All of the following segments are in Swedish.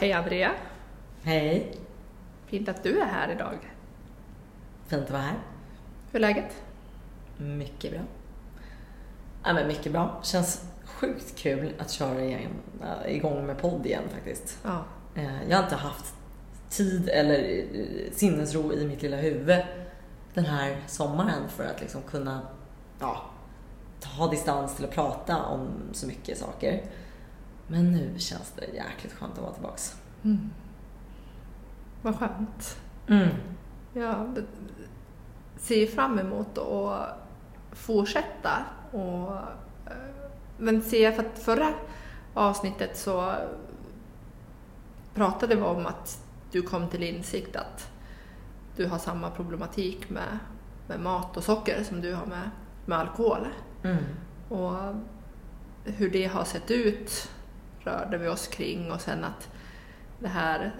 hej Andrea. Hej. Fint att du är här idag. Fint att vara här. Hur är läget? Mycket bra. Ja, men mycket bra. Känns sjukt kul att köra igen, äh, igång med podd igen faktiskt. Ja. Eh, Jag har inte haft tid eller eh, sinnesro i mitt lilla huvud den här sommaren för att liksom kunna ja, ta distans till att prata om så mycket saker. Men nu känns det jäkligt skönt att vara tillbaks. Mm. Vad skönt. Mm. Jag ser fram emot att fortsätta. Och, eh, men ser för att förra avsnittet så pratade vi om att du kom till insikt att du har samma problematik med, med mat och socker som du har med, med alkohol. Mm. Och hur det har sett ut rörde vi oss kring och sen att det här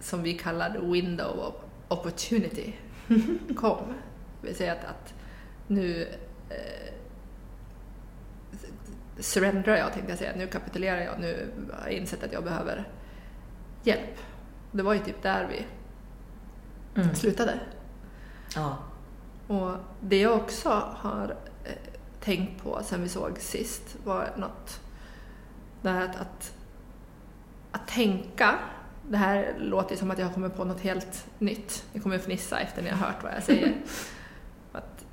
som vi kallar window of opportunity kom. Det vill säga att, att nu eh, surrendrar jag tänkte jag säga, nu kapitulerar jag, nu har jag insett att jag behöver hjälp. Det var ju typ där vi Mm. slutade. Ja. Och det jag också har eh, tänkt på sen vi såg sist var något, det här att, att, att tänka, det här låter ju som att jag har kommit på något helt nytt. Ni kommer fnissa efter ni har hört vad jag säger. att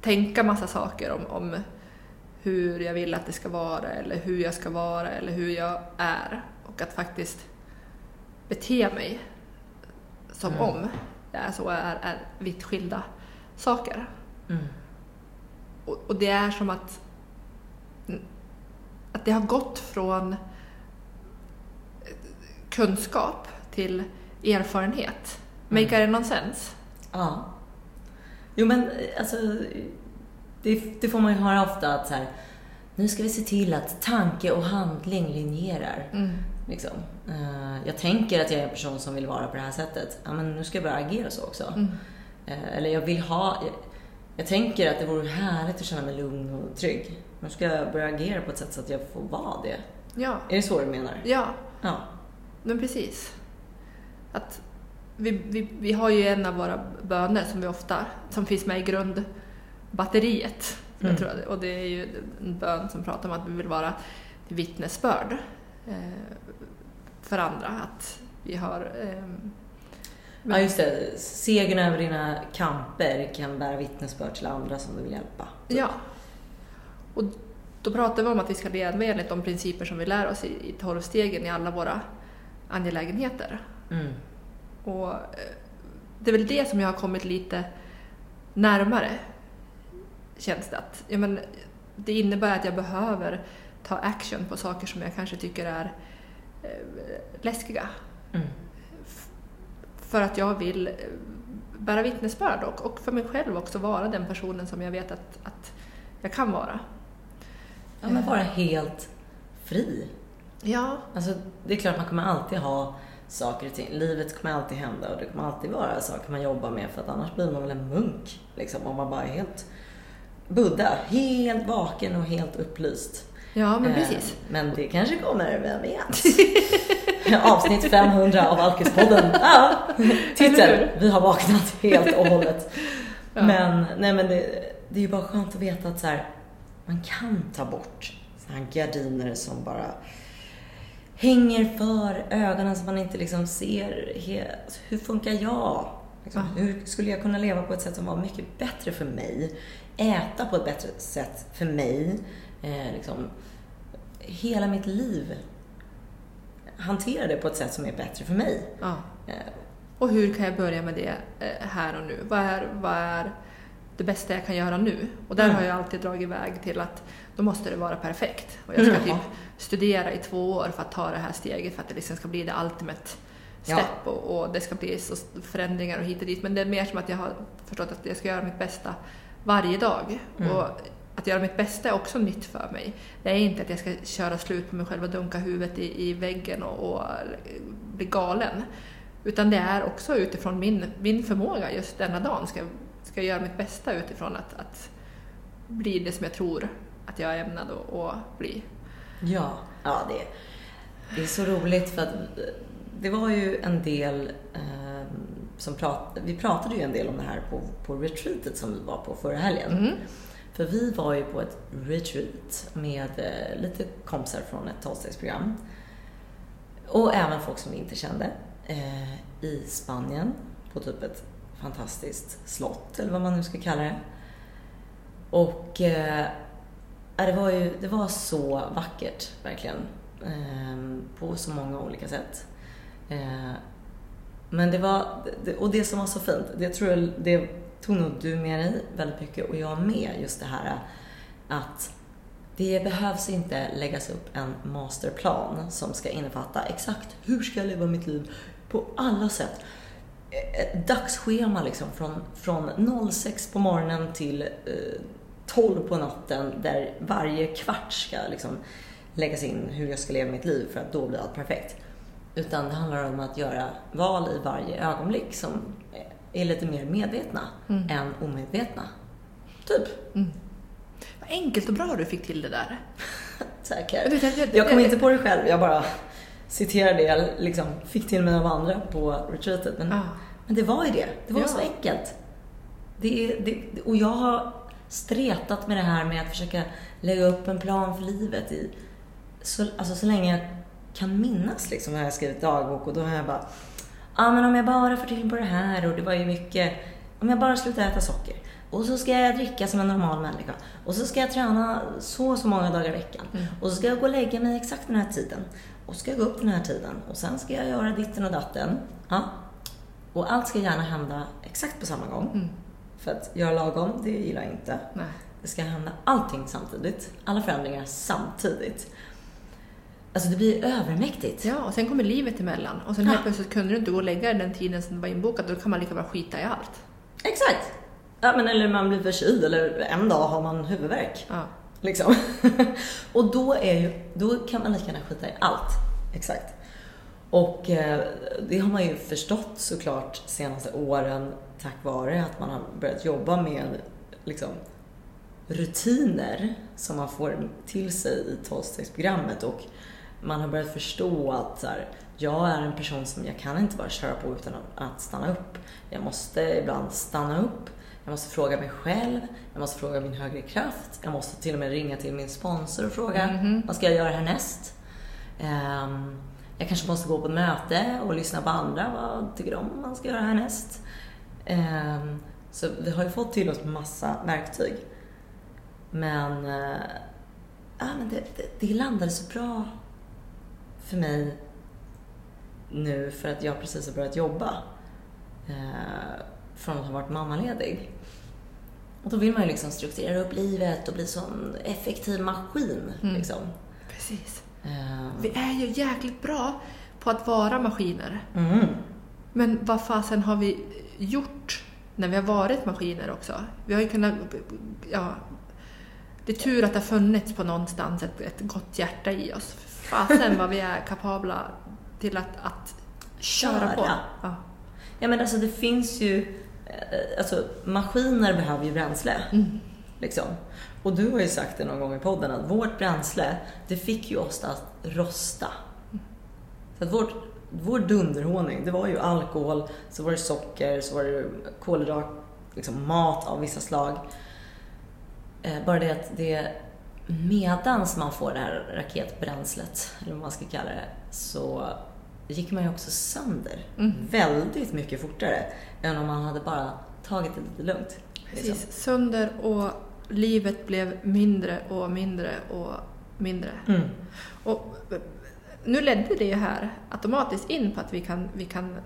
tänka massa saker om, om hur jag vill att det ska vara eller hur jag ska vara eller hur jag är och att faktiskt bete mig som Mm. om det är så är, är vitt skilda saker. Mm. Och, och det är som att, att det har gått från kunskap till erfarenhet. Mm. Make mm. sense? Ja. Jo men alltså, det, det får man ju höra ofta att så här, nu ska vi se till att tanke och handling linjerar. Mm. Liksom. Eh, jag tänker att jag är en person som vill vara på det här sättet. Ja, men nu ska jag börja agera så också. Mm. Eh, eller jag vill ha... Jag, jag tänker att det vore härligt att känna mig lugn och trygg. Nu ska jag börja agera på ett sätt så att jag får vara det. Ja, Är det så du menar? ja, Ja. men precis. Att vi, vi, vi har ju en av våra böner som vi ofta, som finns med i grundbatteriet. Mm. Tror, och det är ju en bön som pratar om att vi vill vara vittnesbörd eh, för andra. Att vi har ehm, ja, just det. Segern över dina kamper kan bära vittnesbörd till andra som du vill hjälpa. Ja. Och då pratar vi om att vi ska leva enligt de principer som vi lär oss i, i tolvstegen i alla våra angelägenheter. Mm. Och eh, det är väl det som jag har kommit lite närmare, känns det. Att, ja, men, det innebär att jag behöver ta action på saker som jag kanske tycker är eh, läskiga. Mm. För att jag vill eh, bära vittnesbörd och, och för mig själv också vara den personen som jag vet att, att jag kan vara. Ja, men vara helt fri. Ja, Alltså, det är klart man kommer alltid ha saker och ting. Livet kommer alltid hända och det kommer alltid vara saker man jobbar med för att annars blir man väl en munk. Liksom, om man bara är helt Buddha, helt vaken och helt upplyst. ja men Eh, precis. Men det kanske kommer, vem vet? Avsnitt 500 av Alkispodden. Ja, titel. Vi har vaknat helt och hållet. Ja. Men, nej, men det, det är ju bara skönt att veta att så här, man kan ta bort så här gardiner som bara hänger för ögonen så man inte liksom ser hur funkar jag? Liksom. Hur skulle jag kunna leva på ett sätt som var mycket bättre för mig? Äta på ett bättre sätt för mig? Eh, liksom, hela mitt liv hantera det på ett sätt som är bättre för mig. Ja. Eh, Och hur kan jag börja med det eh, här och nu? Vad är, vad är det bästa jag kan göra nu? Och där Mm. har jag alltid dragit iväg till att då måste det vara perfekt. Och jag ska Jaha. typ studera i två år för att ta det här steget för att det liksom ska bli det ultimate Ja. step och, och det ska bli så förändringar och hit och dit. Men det är mer som att jag har förstått att jag ska göra mitt bästa varje dag. Mm. Och att göra mitt bästa är också nytt för mig. Det är inte att jag ska köra slut på mig själv och dunka huvudet i, i väggen och, och bli galen. Utan det är också utifrån min, min förmåga just denna dagen. Ska, ska jag göra mitt bästa utifrån att, att bli det som jag tror att jag är ämnad att, bli. Ja, ja det, Det är så roligt för att det var ju en del eh, som prat, vi pratade ju en del om det här på, på retreatet som vi var på förra helgen. Mm. För vi var ju på ett retreat med eh, lite kompisar från ett tolvstegsprogram. Och även folk som vi inte kände. Eh, I Spanien, på typ ett fantastiskt slott, eller vad man nu ska kalla det. Och eh, det var ju det var så vackert, verkligen. Eh, på så många olika sätt. Eh, men det var, och det som var så fint, det tror jag, det tog nog du med dig väldigt mycket och jag med, just det här att det behövs inte läggas upp en masterplan som ska innefatta exakt hur ska jag leva mitt liv på alla sätt. Ett dagsschema liksom från, från 06 på morgonen till eh, 12 på natten där varje kvart ska liksom läggas in hur jag ska leva mitt liv för att då blir allt perfekt. Utan det handlar om att göra val i varje ögonblick som är lite mer medvetna Mm. än omedvetna. Typ. Mm. Vad enkelt och bra du fick till det där. Tack. Jag vet, jag- Jag kom inte på det själv, jag bara citerar det jag liksom fick till mig av andra på retreatet. Men, Ja. men det var ju det. Det var Ja. så enkelt. Det, det, och jag har stretat med det här med att försöka lägga upp en plan för livet i så, alltså så länge jag kan minnas liksom har jag skrivit dagbok och då har jag bara Ja ah, men om jag bara får till på det här och det var ju mycket Om jag bara slutar äta socker och så ska jag dricka som en normal människa och så ska jag träna så och så många dagar i veckan Mm. och så ska jag gå och lägga mig exakt den här tiden och ska jag gå upp den här tiden och sen ska jag göra ditten och datten. Ja. Och allt ska gärna hända exakt på samma gång. Mm. För att göra lagom, det gillar jag inte. Nej. Det ska hända allting samtidigt. Alla förändringar samtidigt. Alltså det blir övermäktigt. Ja, och sen kommer livet emellan. Och sen Ja. helt plötsligt kunde du inte gå och lägga den tiden som var inbokad. Då kan man lika bra skita i allt. Exakt! Ja, men eller man blir förkyld eller en dag har man huvudvärk. Ja. Liksom. och då, är ju, då kan man lika gärna skita i allt. Exakt. Och eh, det har man ju förstått såklart senaste åren tack vare att man har börjat jobba med liksom, rutiner som man får till sig i 12-stegsprogrammet. och man har börjat förstå att så här, jag är en person som jag kan inte bara köra på utan att stanna upp. Jag måste ibland stanna upp. Jag måste fråga mig själv. Jag måste fråga min högre kraft. Jag måste till och med ringa till min sponsor och fråga Mhm. vad ska jag göra härnäst? Ehm, jag kanske måste gå på ett möte och lyssna på andra. Vad tycker de man ska göra härnäst? Ehm, så vi har ju fått till oss massa verktyg. Men, eh, ja, men det, det, det landade så bra för mig nu för att jag precis har börjat jobba. Eh, från att ha varit mammaledig. Och då vill man ju liksom strukturera upp livet och bli sån effektiv maskin. Mm. Liksom. Precis. Eh, Vi är ju jäkligt bra på att vara maskiner. mm. Men vad fasen har vi gjort när vi har varit maskiner också? Vi har ju kunnat... Ja, det är tur att det har funnits på någonstans ett, ett gott hjärta i oss. Fasen vad vi är kapabla till att, att köra på. Köra. Ja. Ja men alltså det finns ju, alltså maskiner behöver ju bränsle. Mm. Liksom. Och du har ju sagt det någon gång i podden att vårt bränsle, det fick ju oss att rosta. Så att vårt, vår dunderhonung, det var ju alkohol, så var det socker, så var det kolhydrat, liksom mat av vissa slag. Eh, bara det att det medans man får det här raketbränslet, eller vad man ska kalla det, så gick man ju också sönder Mm. väldigt mycket fortare än om man hade bara tagit det lite lugnt. liksom. Precis. Sönder och livet blev mindre och mindre och mindre. Mm. Och nu ledde det ju här automatiskt in på att vi kan, vi kan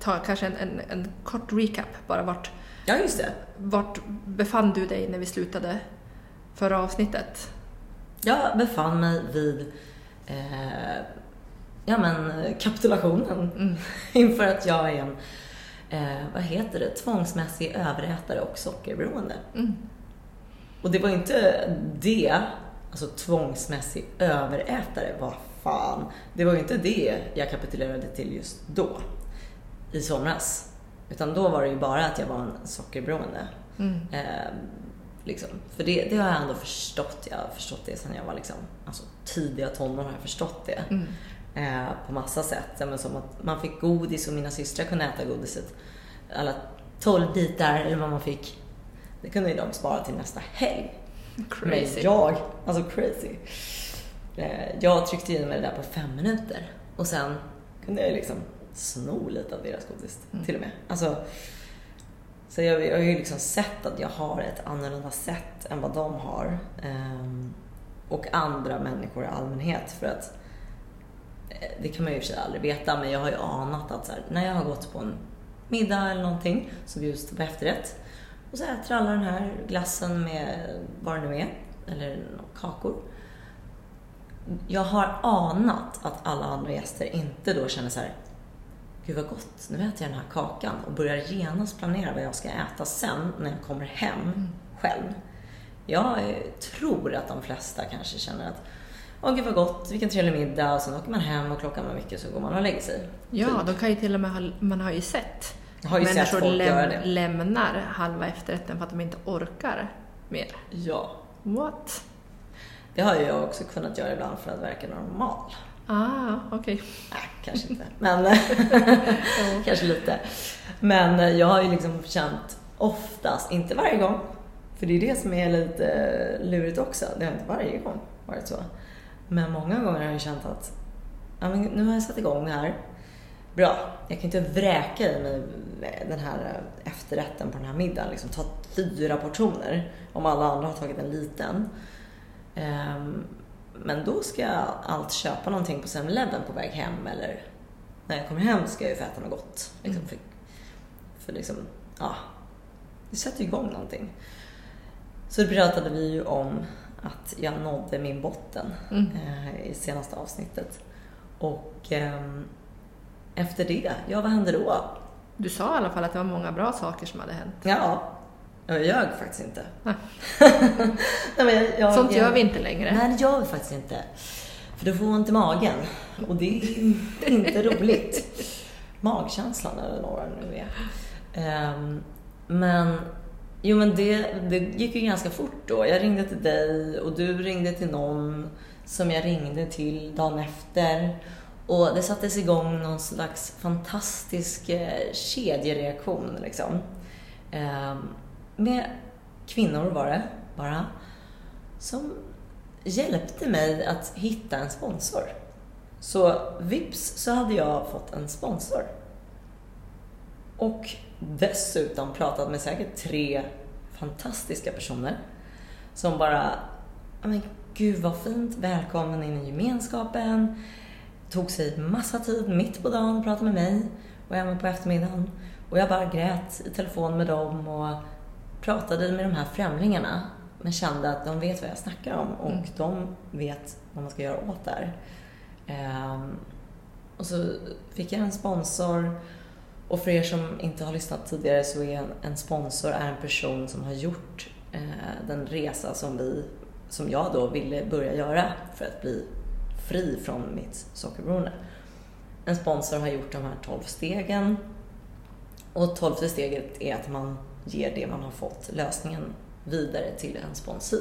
ta kanske en, en, en kort recap bara. Vart, Ja, just det. vart befann du dig när vi slutade förra avsnittet? Jag befann mig vid eh, ja, men, kapitulationen Mm. inför att jag är en eh, vad heter det, tvångsmässig överätare och sockerberoende. Mm. Och det var inte det, alltså tvångsmässig överätare, vad fan. Det var ju inte det jag kapitulerade till just då, i somras. Utan då var det ju bara att jag var en sockerberoende. Mm. Eh, liksom. För det, det har jag ändå förstått. Jag har förstått det sedan jag var liksom, alltså, tidiga tonår har jag förstått det. Mm. Eh, på massa sätt. Men som att man fick godis och mina systrar kunde äta godiset. Alla 12 bitar eller vad man fick. Det kunde ju de spara till nästa helg. Crazy. Men jag, alltså crazy. Eh, jag tryckte in mig där på fem minuter. Och sen kunde jag liksom sno lite av deras godis Mm. till och med. Alltså, så jag, jag har ju liksom sett att jag har ett annorlunda sätt än vad de har. Ehm, och andra människor i allmänhet. För att eh, det kan man ju i och för sig aldrig veta, men jag har ju anat att så här, när jag har gått på en middag eller någonting så bjuds det på efterrätt. Och så äter alla den här glassen med vad det nu är, eller kakor. Jag har anat att alla andra gäster inte då känner så här, gud vad gott, nu äter jag den här kakan och börjar genast planera vad jag ska äta sen när jag kommer hem själv. Jag eh, tror att de flesta kanske känner att Åh gud vad gott, vilken trevlig middag och sen åker man hem och klockan var mycket så går man och lägger sig. Ja, Typ. de kan ju till och med ha, man har ju sett har ju sett människor göra läm, lämnar halva efterrätten för att de inte orkar mer. Ja, What? det har ju jag också kunnat göra ibland för att verka normal. Ah, okej. Nej, kanske inte. Men kanske lite. Men eh, jag har ju liksom känt oftast, inte varje gång, för det är det som är lite lurigt också. Det har inte varje gång varit så. Men många gånger har jag känt att ja, men nu har jag satt igång det här. Bra, jag kan inte vräka i mig den här eh, efterrätten på den här middagen. Liksom, ta fyra portioner om alla andra har tagit en liten. Ehm, men då ska jag allt köpa någonting på 7-Eleven på väg hem eller när jag kommer hem ska jag ju få äta något gott. Liksom, Mm. för, för liksom, ja, det sätter ju igång någonting. Så det pratade vi ju om att jag nådde min botten Mm. eh, i senaste avsnittet. Och ehm, efter det, ja vad hände då? Du sa i alla fall att det var många bra saker som hade hänt. Ja, jag ljög faktiskt inte. Nej. Nej, jag, jag, Sånt gör vi inte längre. Nej, det gör vi faktiskt inte. För då får man ont i magen. Och det är inte roligt. Magkänslan eller vad det nu är. Ehm, men, jo men det, det gick ju ganska fort då. Jag ringde till dig och du ringde till någon som jag ringde till dagen efter. Och det sattes igång någon slags fantastisk eh, kedjereaktion liksom. Eh, med kvinnor var det bara. Som hjälpte mig att hitta en sponsor. Så vips så hade jag fått en sponsor. Och dessutom pratat med säkert tre fantastiska personer som bara, "Ja, men gud vad fint, välkommen in i gemenskapen. Tog sig massa tid mitt på dagen, pratade med mig och även på eftermiddagen. Och jag bara grät i telefon med dem och pratade med de här främlingarna men kände att de vet vad jag snackar om och Mm. de vet vad man ska göra åt det här. Ehm, och så fick jag en sponsor och för er som inte har lyssnat tidigare så är en, en sponsor är en person som har gjort eh, den resa som, vi, som jag då ville börja göra för att bli fri från mitt sockerberoende. En sponsor har gjort de här 12 stegen och 12 steget är att man ger det man har fått, lösningen, vidare till en sponsor.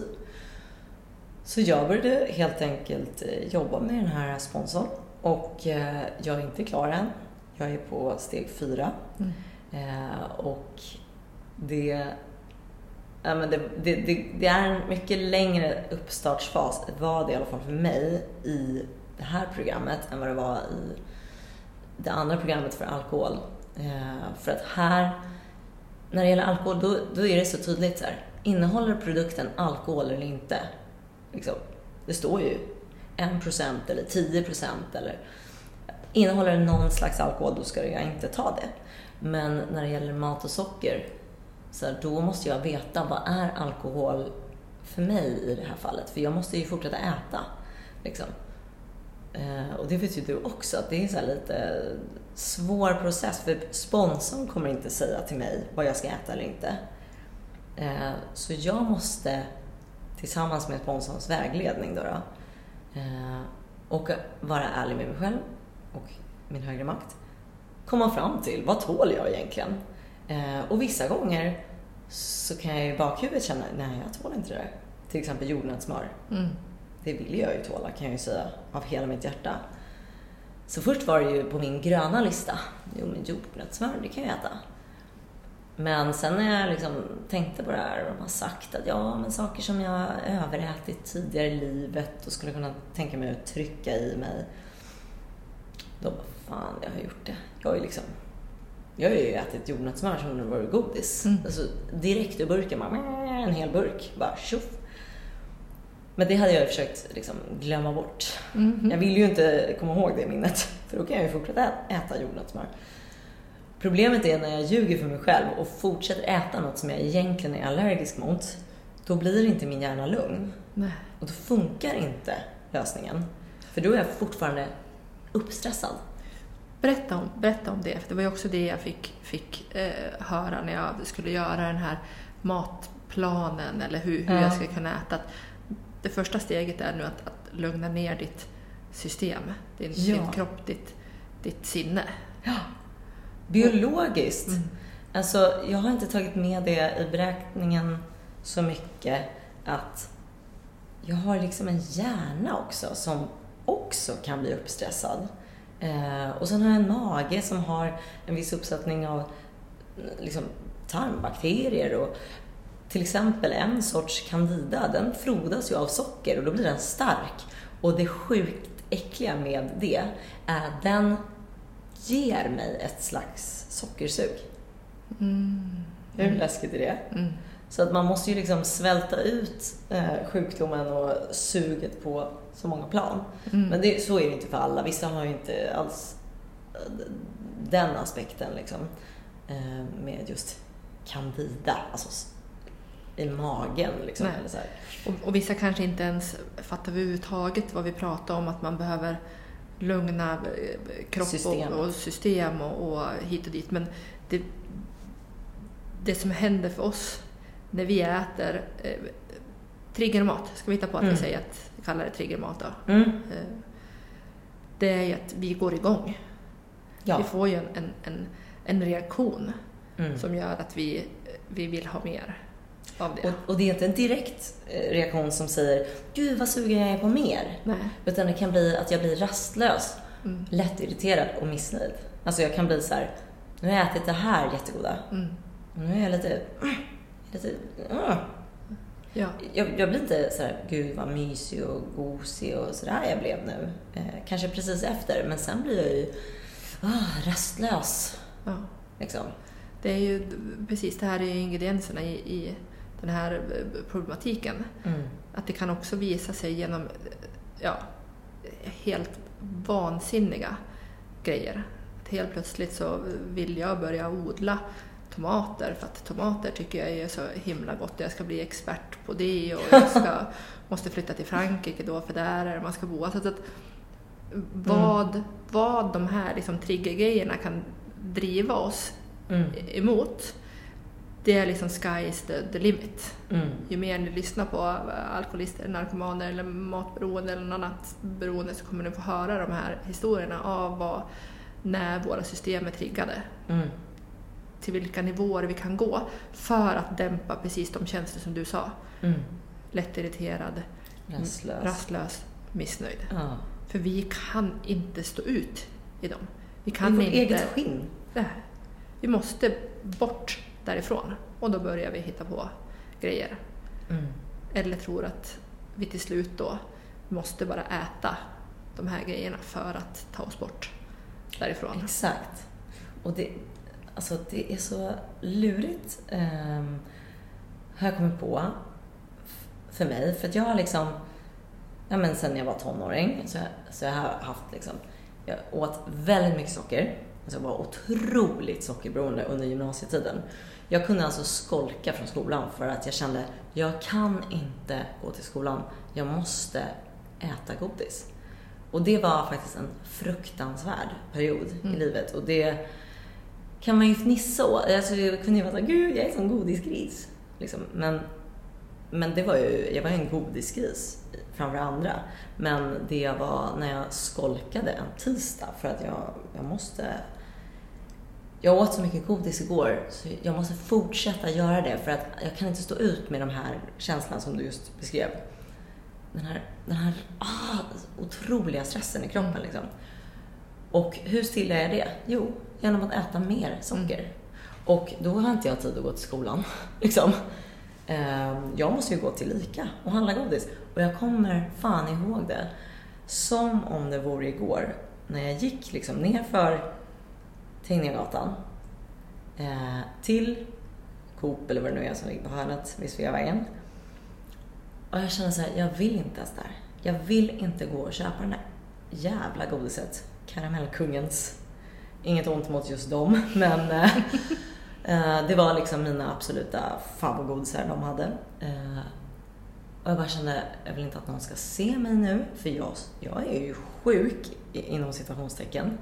Så jag började helt enkelt eh, jobba med den här sponsorn och eh, jag är inte klar än. Jag är på steg fyra Mm. Eh, och det, ja, men det, det, det, det är en mycket längre uppstartsfas, var det i alla fall för mig, i det här programmet än vad det var i det andra programmet för alkohol. Eh, för att här, när det gäller alkohol, då, då är det så tydligt så här. Innehåller produkten alkohol eller inte? Liksom, det står ju 1% eller 10% eller Innehåller det någon slags alkohol, då ska jag inte ta det. Men när det gäller mat och socker, så här, då måste jag veta vad är alkohol för mig i det här fallet. För jag måste ju fortsätta äta. Liksom. Eh, och det vet ju du också, att det är så här lite svår process. För sponsorn kommer inte säga till mig vad jag ska äta eller inte. Eh, så jag måste, tillsammans med sponsorns vägledning då, då eh, och vara ärlig med mig själv och min högre makt. Komma fram till, vad tål jag egentligen? Eh, och vissa gånger så kan jag i bakhuvudet känna, nej jag tål inte det där. Till exempel jordnötssmör. Mm. det vill jag ju tåla kan jag ju säga av hela mitt hjärta. Så först var det ju på min gröna lista. Jo men jordnötssmör, det kan jag äta. Men sen när jag liksom tänkte på det här och de har sagt att ja, men saker som jag överätit tidigare i livet och skulle kunna tänka mig att trycka i mig. Då bara, fan, jag har gjort det. Jag ju liksom, jag har ju ätit jordnötssmör som om det vore godis. Mm. Alltså direkt ur burken, bara, en hel burk, bara tjoff. Men det hade jag försökt liksom glömma bort. Mhm. Jag vill ju inte komma ihåg det minnet, för då kan jag ju fortsätta äta jordnötssmör. Problemet är när jag ljuger för mig själv och fortsätter äta något som jag egentligen är allergisk mot. Då blir inte min hjärna lugn. Nej. Och då funkar inte lösningen. För då är jag fortfarande uppstressad. Berätta om, berätta om det, för det var ju också det jag fick, fick eh, höra när jag skulle göra den här matplanen eller hur, hur Ja. jag ska kunna äta. Att det första steget är nu att, att lugna ner ditt system, din, Ja. din kropp, ditt, ditt sinne. Biologiskt. Mm. Alltså, jag har inte tagit med det i beräkningen så mycket att jag har liksom en hjärna också som också kan bli uppstressad. Eh, och sen har jag en mage som har en viss uppsättning av liksom, tarmbakterier och till exempel en sorts candida, den frodas ju av socker och då blir den stark. Och det sjukt äckliga med det är att den ger mig ett slags sockersug. Mm. Hur läskigt är det? Mm. Så att man måste ju liksom svälta ut eh, sjukdomen och suget på så många plan. Mm. Men det, så är det inte för alla. Vissa har ju inte alls eh, den aspekten liksom. Eh, med just candida, alltså i magen liksom. Eller så. Och, och vissa kanske inte ens fattar överhuvudtaget vad vi pratar om, att man behöver lugna kropp Systemet. och, och system och, och hit och dit. Men det, det som händer för oss när vi äter eh, triggermat, ska vi hitta på att Mm. vi säger att kallar det triggermat då. Mm. Eh, det är ju att vi går igång. Ja. Vi får ju en, en, en, en reaktion Mm. som gör att vi, vi vill ha mer av det. Och, och det är inte en direkt eh, reaktion som säger Gud vad sugen jag är på mer. Nej. Utan det kan bli att jag blir rastlös, Mm. lättirriterad och missnöjd. Alltså jag kan bli så här, nu har jag ätit det här jättegoda. Mm. Nu är jag lite, lite. Ja. jag, jag blir inte så här, gud vad mysig och gosig och sådär jag blev nu. Eh, kanske precis efter, men sen blir jag ju ah, rastlös. ja. Liksom. Det är ju precis det här är ingredienserna i, i den här eh, problematiken. Mm. Att det kan också visa sig genom eh, ja, helt vansinniga grejer. Att helt plötsligt så vill jag börja odla tomater för att tomater tycker jag är så himla gott och jag ska bli expert på det och jag ska, måste flytta till Frankrike då för där är det man ska bo. Alltså att vad, vad de här liksom triggergrejerna kan driva oss Mm. emot, det är liksom sky's the, the limit. Mm. Ju mer ni lyssnar på alkoholister, narkomaner eller matberoende eller något annat beroende så kommer ni få höra de här historierna av vad, när våra system är triggade. Mm. Till vilka nivåer vi kan gå för att dämpa precis de känslor som du sa. Mm. Lättirriterad, Rastlös. rastlös, missnöjd. Ja. För vi kan inte stå ut i dem. Vi kan vårt inte... eget skinn. Nej. Vi måste bort därifrån och då börjar vi hitta på grejer. Mm. Eller tror att vi till slut då måste bara äta de här grejerna för att ta oss bort därifrån. Exakt. Och det, alltså det är så lurigt, um, har jag kommit på, för mig. För att jag har liksom, ja men sen jag var tonåring, så, så jag har haft liksom, jag åt väldigt mycket socker. Alltså jag var otroligt sockerberoende under gymnasietiden. Jag kunde alltså skolka från skolan för att jag kände, jag kan inte gå till skolan. Jag måste äta godis. Och det var faktiskt en fruktansvärd period Mm. i livet. Och det kan man ju fnissa åt. Alltså, jag kunde ju vara såhär, gud jag är en sån godisgris. Liksom. Men, men det var ju, jag var ju en godisgris framför andra. Men det var när jag skolkade en tisdag för att jag, jag måste jag åt så mycket godis igår så jag måste fortsätta göra det för att jag kan inte stå ut med de här känslorna som du just beskrev. den här, den här ah, otroliga stressen i kroppen. Liksom. Och hur stillar jag det? Jo, genom att äta mer socker. Och då har inte jag tid att gå till skolan. Liksom. Ehm, Jag måste ju gå till Ica och handla godis. Och jag kommer fan ihåg det som om det vore igår. När jag gick liksom nerför Tegnérgatan eh, till Coop eller vad det nu är som ligger på hörnet vid Sveavägen. Och jag känner så här, jag vill inte ens där. Jag vill inte gå och köpa den där jävla godiset. Karamellkungens. Inget ont mot just dem, men eh, eh, det var liksom mina absoluta favoritgodisar de hade. Eh, och jag bara kände, jag vill inte att någon ska se mig nu, för jag, jag är ju sjuk inom situationstecken.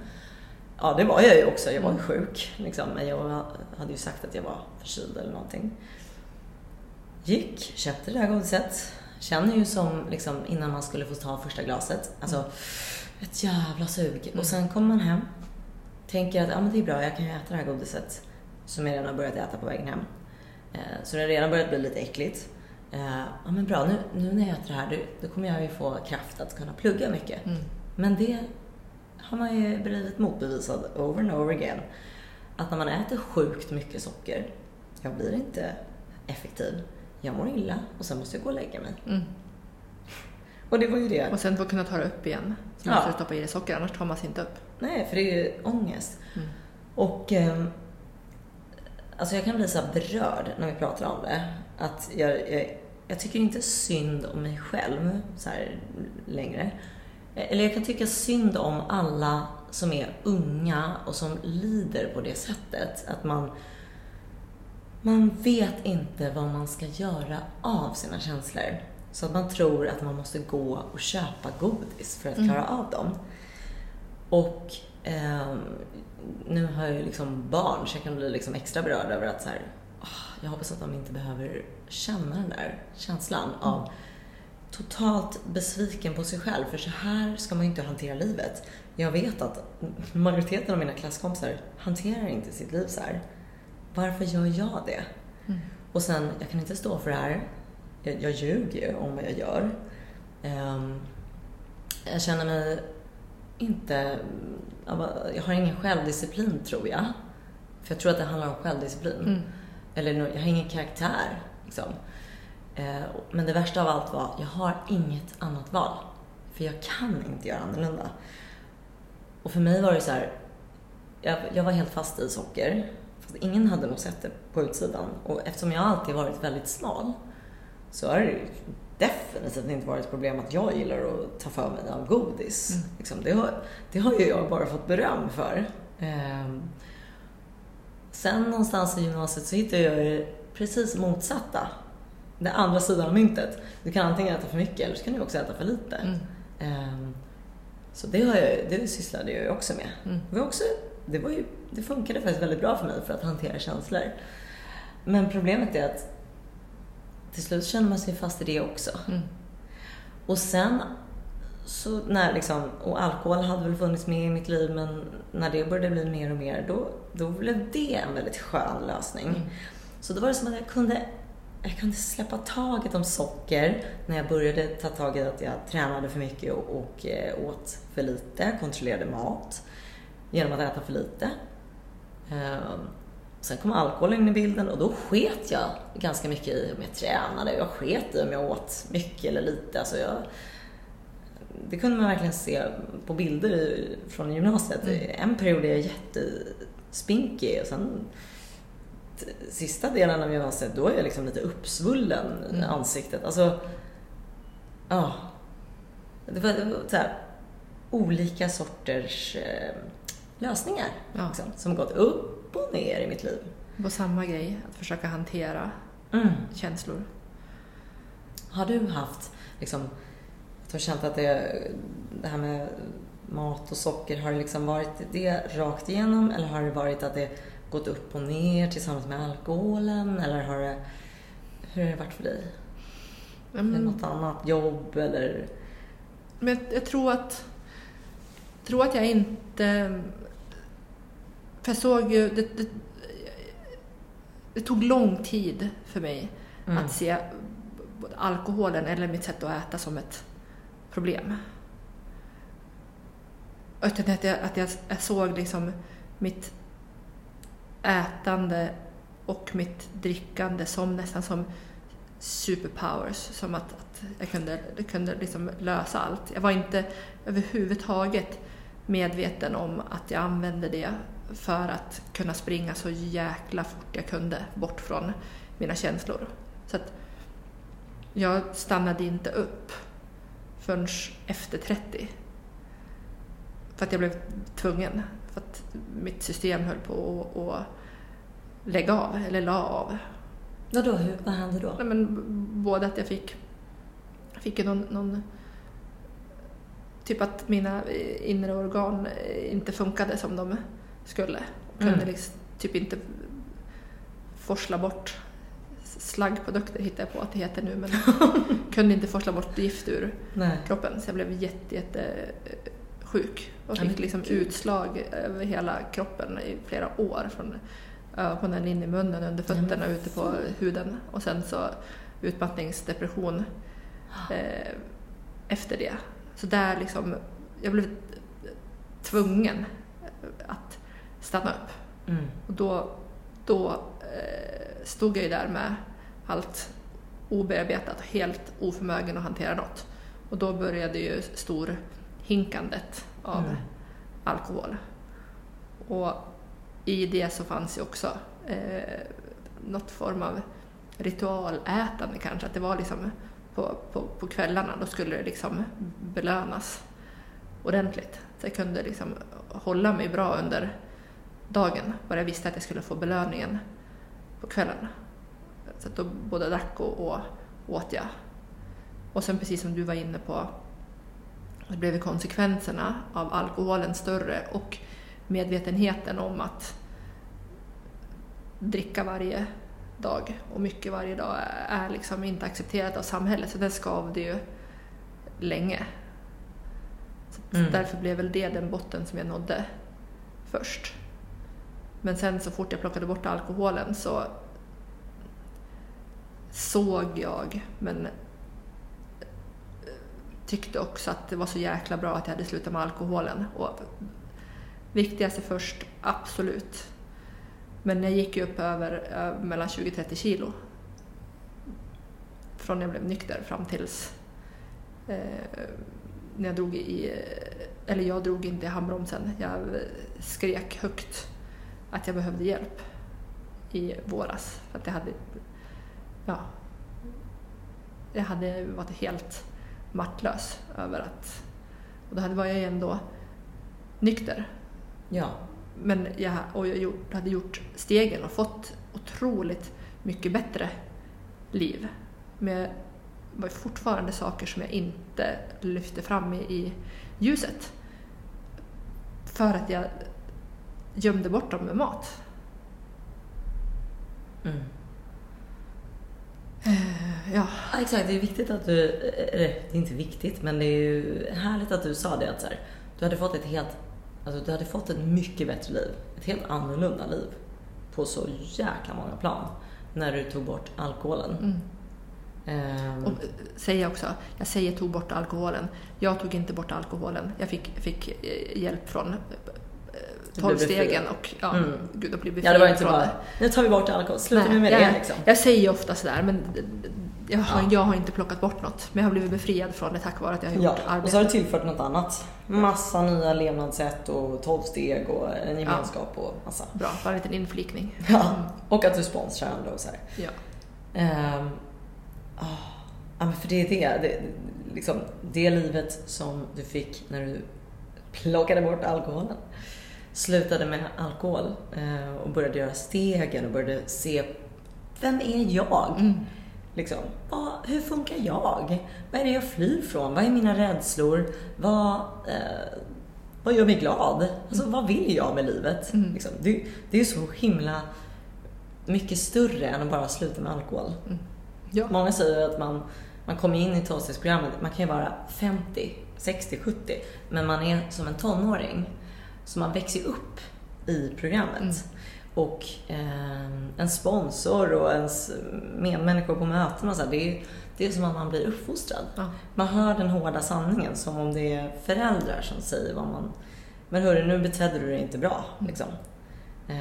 Ja, det var jag ju också. Jag var ju sjuk. Liksom. Men jag hade ju sagt att jag var förkyld eller någonting. Gick, köpte det där godiset. Känner ju som liksom, innan man skulle få ta första glaset. Alltså, ett jävla sug. Och sen kommer man hem. Tänker att ja, men det är bra, jag kan ju äta det här godiset. Som jag redan har börjat äta på vägen hem. Eh, så det har redan börjat bli lite äckligt. Eh, ja men bra, nu, nu när jag äter det här då, då kommer jag ju få kraft att kunna plugga mycket. Mm. Men det har man ju blivit motbevisad over and over again. Att när man äter sjukt mycket socker, jag blir inte effektiv. Jag mår illa och sen måste jag gå och lägga mig. Mm. Och det var ju det. Och sen att kunna ta det upp igen Ja. måste stoppa i dig socker, annars tar man sig inte upp. Nej, för det är ju ångest. Mm. Och ehm, alltså jag kan bli så berörd när vi pratar om det. Att jag, jag, jag tycker inte synd om mig själv så här längre. Eller jag kan tycka synd om alla som är unga och som lider på det sättet. Att man, man vet inte vad man ska göra av sina känslor. Så att man tror att man måste gå och köpa godis för att klara av dem. Och ehm, nu har jag ju liksom barn så jag kan bli liksom extra berörd över att så här, "Ah, jag hoppas att de inte behöver känna den där känslan av totalt besviken på sig själv. För så här ska man ju inte hantera livet. Jag vet att majoriteten av mina klasskompisar hanterar inte sitt liv så här. Varför gör jag det? Och sen, jag kan inte stå för det här. Jag, jag ljuger ju om vad jag gör. Ehm, jag känner mig inte... Jag har ingen självdisciplin, tror jag. För jag tror att det handlar om självdisciplin. Mm. Eller jag har ingen karaktär. Liksom. Eh, Men det värsta av allt var, jag har inget annat val. För jag kan inte göra annorlunda. Och för mig var det så här, jag, jag var helt fast i socker. Fast ingen hade nog sett det på utsidan. Och eftersom jag alltid varit väldigt smal så har det definitivt inte varit ett problem att jag gillar att ta för mig av godis. Mm. Liksom, det, har, det har ju jag bara fått beröm för. Ehm, Sen någonstans i gymnasiet så hittade jag ju precis motsatta. Den andra sidan av myntet. Du kan antingen äta för mycket eller så kan du också äta för lite. Mm. Ehm, så det, har jag, det sysslade jag ju också med. Mm. Det, var också, det, var ju, det funkade faktiskt väldigt bra för mig för att hantera känslor. Men problemet är att till slut känner man sig fast i det också. Mm. Och sen, så när liksom, och alkohol hade väl funnits med i mitt liv men när det började bli mer och mer då, då blev det en väldigt skön lösning. Mm. Så då var det som att jag kunde, jag kunde släppa taget om socker när jag började ta tag i att jag tränade för mycket och, och eh, åt för lite, kontrollerade mat genom att äta för lite. Ehm, Sen kom alkoholen in i bilden och då sket jag ganska mycket i om jag tränade. Jag sket i om jag åt mycket eller lite. Alltså jag, det kunde man verkligen se på bilder från gymnasiet. Mm. En period är jag jättespinkig och sen sista delen av gymnasiet då är jag liksom lite uppsvullen i Mm. ansiktet. Alltså, ja. Det var, det var så här, olika sorters eh, lösningar Ja. liksom, som gått upp och ner i mitt liv. På samma grej, att försöka hantera Mm. känslor. Har du haft, liksom, att du har känt att det, det här med mat och socker, har det liksom varit det rakt igenom eller har det varit att det gått upp och ner tillsammans med alkoholen eller har det, hur har det varit för dig? Mm. Eller något annat jobb eller? Men jag, jag tror att tror att jag inte... För jag såg ju... Det, det, det tog lång tid för mig Mm. att se både alkoholen eller mitt sätt att äta som ett problem. Utan att jag, att jag, jag såg liksom mitt ätande och mitt drickande som nästan som superpowers. Som att, att jag kunde, jag kunde liksom lösa allt. Jag var inte överhuvudtaget medveten om att jag använde det för att kunna springa så jäkla fort jag kunde bort från mina känslor. Så att jag stannade inte upp förrän efter 30. För att jag blev tvungen. För att mitt system höll på att, lägga av, eller la av. Vadå, hur, vad hände då? Nej, men både att jag fick, fick någon, någon Typ att mina inre organ inte funkade som de skulle. Kunde mm. liksom typ inte forsla bort slaggprodukter hittar jag på att det heter nu men kunde inte forsla bort gift ur Nej. kroppen så jag blev jätte, jätte sjuk och fick liksom utslag över hela kroppen i flera år från ögonen in i munnen, under fötterna, ute på huden och sen så utmattningsdepression eh, efter det. Så där liksom, jag blev tvungen att stanna upp. Mm. Och då, då eh, stod jag ju där med allt obearbetat och helt oförmögen att hantera något. Och då började ju storhinkandet av mm. alkohol. Och i det så fanns ju också eh, något form av ritualätande kanske, att det var liksom på, på, på kvällarna, då skulle det liksom belönas ordentligt. Så jag kunde liksom hålla mig bra under dagen, bara jag visste att jag skulle få belöningen på kvällen. Så då både drack och, och åt jag. Och sen precis som du var inne på, så blev konsekvenserna av alkoholen större och medvetenheten om att dricka varje dag och mycket varje dag är liksom inte accepterat av samhället så det skavde ju länge. Så mm. Därför blev väl det den botten som jag nådde först. Men sen så fort jag plockade bort alkoholen så såg jag, men eh, tyckte också att det var så jäkla bra att jag hade slutat med alkoholen. Och viktigaste först, absolut. Men jag gick ju upp över eh, mellan 20-30 kilo. Från när jag blev nykter fram tills eh, när jag drog i, eh, eller jag drog inte i handbromsen. Jag skrek högt att jag behövde hjälp i våras. För att jag hade, ja, jag hade varit helt maktlös över att, och då var jag ju ändå nykter. Ja. Men jag, och jag gjort, hade gjort stegen och fått otroligt mycket bättre liv. Men det var fortfarande saker som jag inte lyfte fram i, i ljuset. För att jag gömde bort dem med mat. Mm. Uh, ja. ja. Exakt, det är viktigt att du, eller det är inte viktigt, men det är ju härligt att du sa det att så här, du hade fått ett helt Alltså du hade fått ett mycket bättre liv. Ett helt annorlunda liv. På så jäkla många plan. När du tog bort alkoholen. Mm. Um, och säger också, jag säger tog bort alkoholen. Jag tog inte bort alkoholen. Jag fick, fick eh, hjälp från tolvstegen och ja, mm. gud, att bli befriad ja, det var inte bara, nu tar vi bort alkohol, sluta nu med jag, det liksom. Jag säger ofta sådär, men jag har, ja. jag har inte plockat bort något. Men jag har blivit befriad från det tack vare att jag har gjort ja, arbete. Och så har du tillfört något annat. Massa nya levnadssätt och tolvsteg och en gemenskap ja. och massa. Bra, bara en liten inflikning. Ja, och att du sponsrar andra och så här. Ja. Um, oh, ja, men för det är det, det, liksom, det livet som du fick när du plockade bort alkoholen slutade med alkohol eh, och började göra stegen och började se vem är jag? Mm. Liksom, vad, hur funkar jag? Vad är det jag flyr från? Vad är mina rädslor? Vad, eh, vad gör mig glad? Alltså, mm. vad vill jag med livet? Mm. Liksom, det, det är så himla mycket större än att bara sluta med alkohol. Mm. Ja. Många säger att man, man kommer in i tolvstegsprogrammet, man kan ju vara 50, 60, 70, men man är som en tonåring. Så man växer upp i programmet. Mm. och eh, en sponsor och ens medmänniskor på möten och så här, det, är, det är som att man blir uppfostrad. Ja. Man hör den hårda sanningen som om det är föräldrar som säger vad man... Men hörru, nu betedde du dig inte bra. Liksom. Eh,